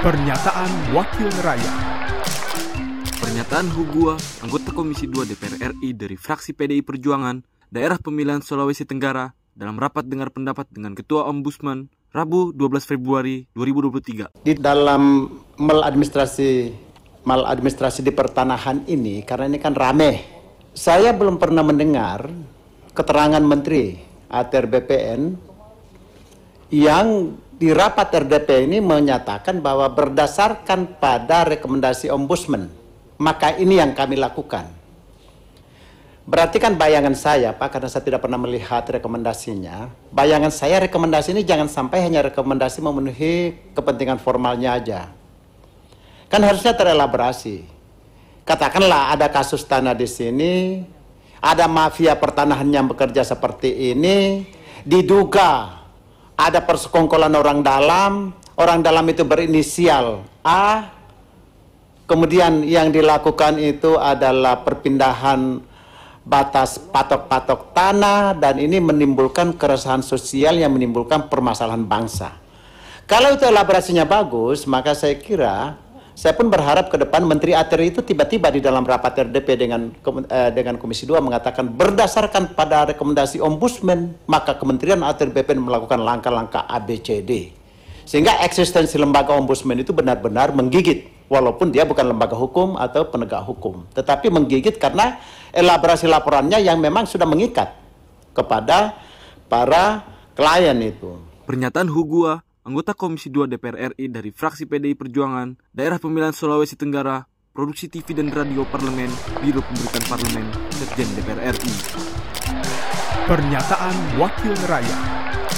Pernyataan Wakil Rakyat Pernyataan Hugua, anggota Komisi 2 DPR RI dari fraksi PDI Perjuangan, daerah pemilihan Sulawesi Tenggara, dalam rapat dengar pendapat dengan Ketua Ombudsman, Rabu 12 Februari 2023. Di dalam maladministrasi maladministrasi di pertanahan ini, karena ini kan rame, saya belum pernah mendengar keterangan Menteri ATR BPN yang di rapat RDP ini menyatakan bahwa berdasarkan pada rekomendasi ombudsman, maka ini yang kami lakukan. Berarti kan bayangan saya, Pak, karena saya tidak pernah melihat rekomendasinya, bayangan saya rekomendasi ini jangan sampai hanya rekomendasi memenuhi kepentingan formalnya aja. Kan harusnya terelaborasi. Katakanlah ada kasus tanah di sini, ada mafia pertanahan yang bekerja seperti ini, diduga ada persekongkolan orang dalam, orang dalam itu berinisial A, kemudian yang dilakukan itu adalah perpindahan batas patok-patok tanah dan ini menimbulkan keresahan sosial yang menimbulkan permasalahan bangsa. Kalau itu elaborasinya bagus, maka saya kira saya pun berharap ke depan Menteri ATR itu tiba-tiba di dalam rapat RDP dengan eh, dengan Komisi 2 mengatakan berdasarkan pada rekomendasi Ombudsman maka Kementerian ATR BPN melakukan langkah-langkah ABCD sehingga eksistensi lembaga Ombudsman itu benar-benar menggigit walaupun dia bukan lembaga hukum atau penegak hukum tetapi menggigit karena elaborasi laporannya yang memang sudah mengikat kepada para klien itu. Pernyataan Hugua anggota Komisi 2 DPR RI dari fraksi PDI Perjuangan, daerah pemilihan Sulawesi Tenggara, produksi TV dan radio parlemen, Biro Pemberitaan Parlemen, Sekjen DPR RI. Pernyataan Wakil Rakyat